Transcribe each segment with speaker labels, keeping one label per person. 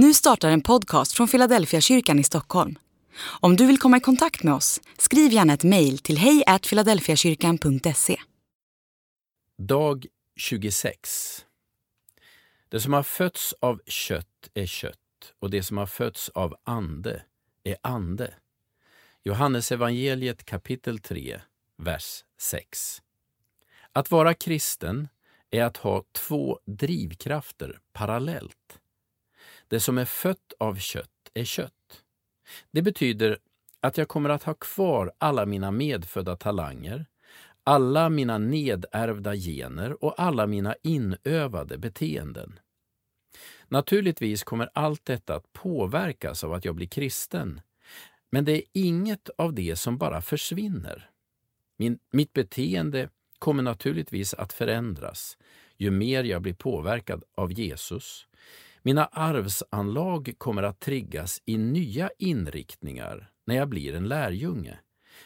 Speaker 1: Nu startar en podcast från Philadelphia kyrkan i Stockholm. Om du vill komma i kontakt med oss, skriv gärna ett mejl till hejfiladelfiakyrkan.se.
Speaker 2: Dag 26 Det som har fötts av kött är kött och det som har fötts av ande är ande. Johannes evangeliet kapitel 3, vers 6. Att vara kristen är att ha två drivkrafter parallellt. Det som är fött av kött är kött. Det betyder att jag kommer att ha kvar alla mina medfödda talanger, alla mina nedärvda gener och alla mina inövade beteenden. Naturligtvis kommer allt detta att påverkas av att jag blir kristen, men det är inget av det som bara försvinner. Min, mitt beteende kommer naturligtvis att förändras ju mer jag blir påverkad av Jesus. Mina arvsanlag kommer att triggas i nya inriktningar när jag blir en lärjunge.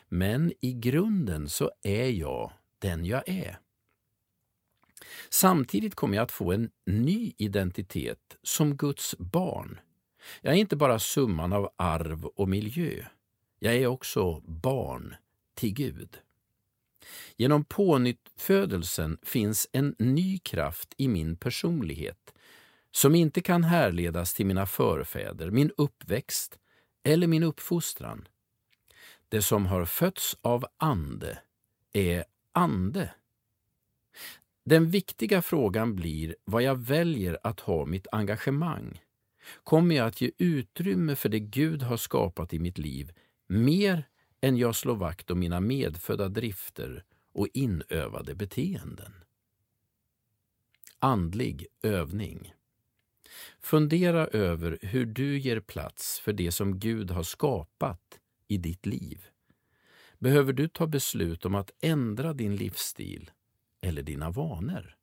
Speaker 2: Men i grunden så är jag den jag är. Samtidigt kommer jag att få en ny identitet som Guds barn. Jag är inte bara summan av arv och miljö. Jag är också barn till Gud. Genom pånyttfödelsen finns en ny kraft i min personlighet som inte kan härledas till mina förfäder, min uppväxt eller min uppfostran. Det som har fötts av ande är ande. Den viktiga frågan blir vad jag väljer att ha mitt engagemang. Kommer jag att ge utrymme för det Gud har skapat i mitt liv mer än jag slår vakt om mina medfödda drifter och inövade beteenden? Andlig övning Fundera över hur du ger plats för det som Gud har skapat i ditt liv. Behöver du ta beslut om att ändra din livsstil eller dina vanor?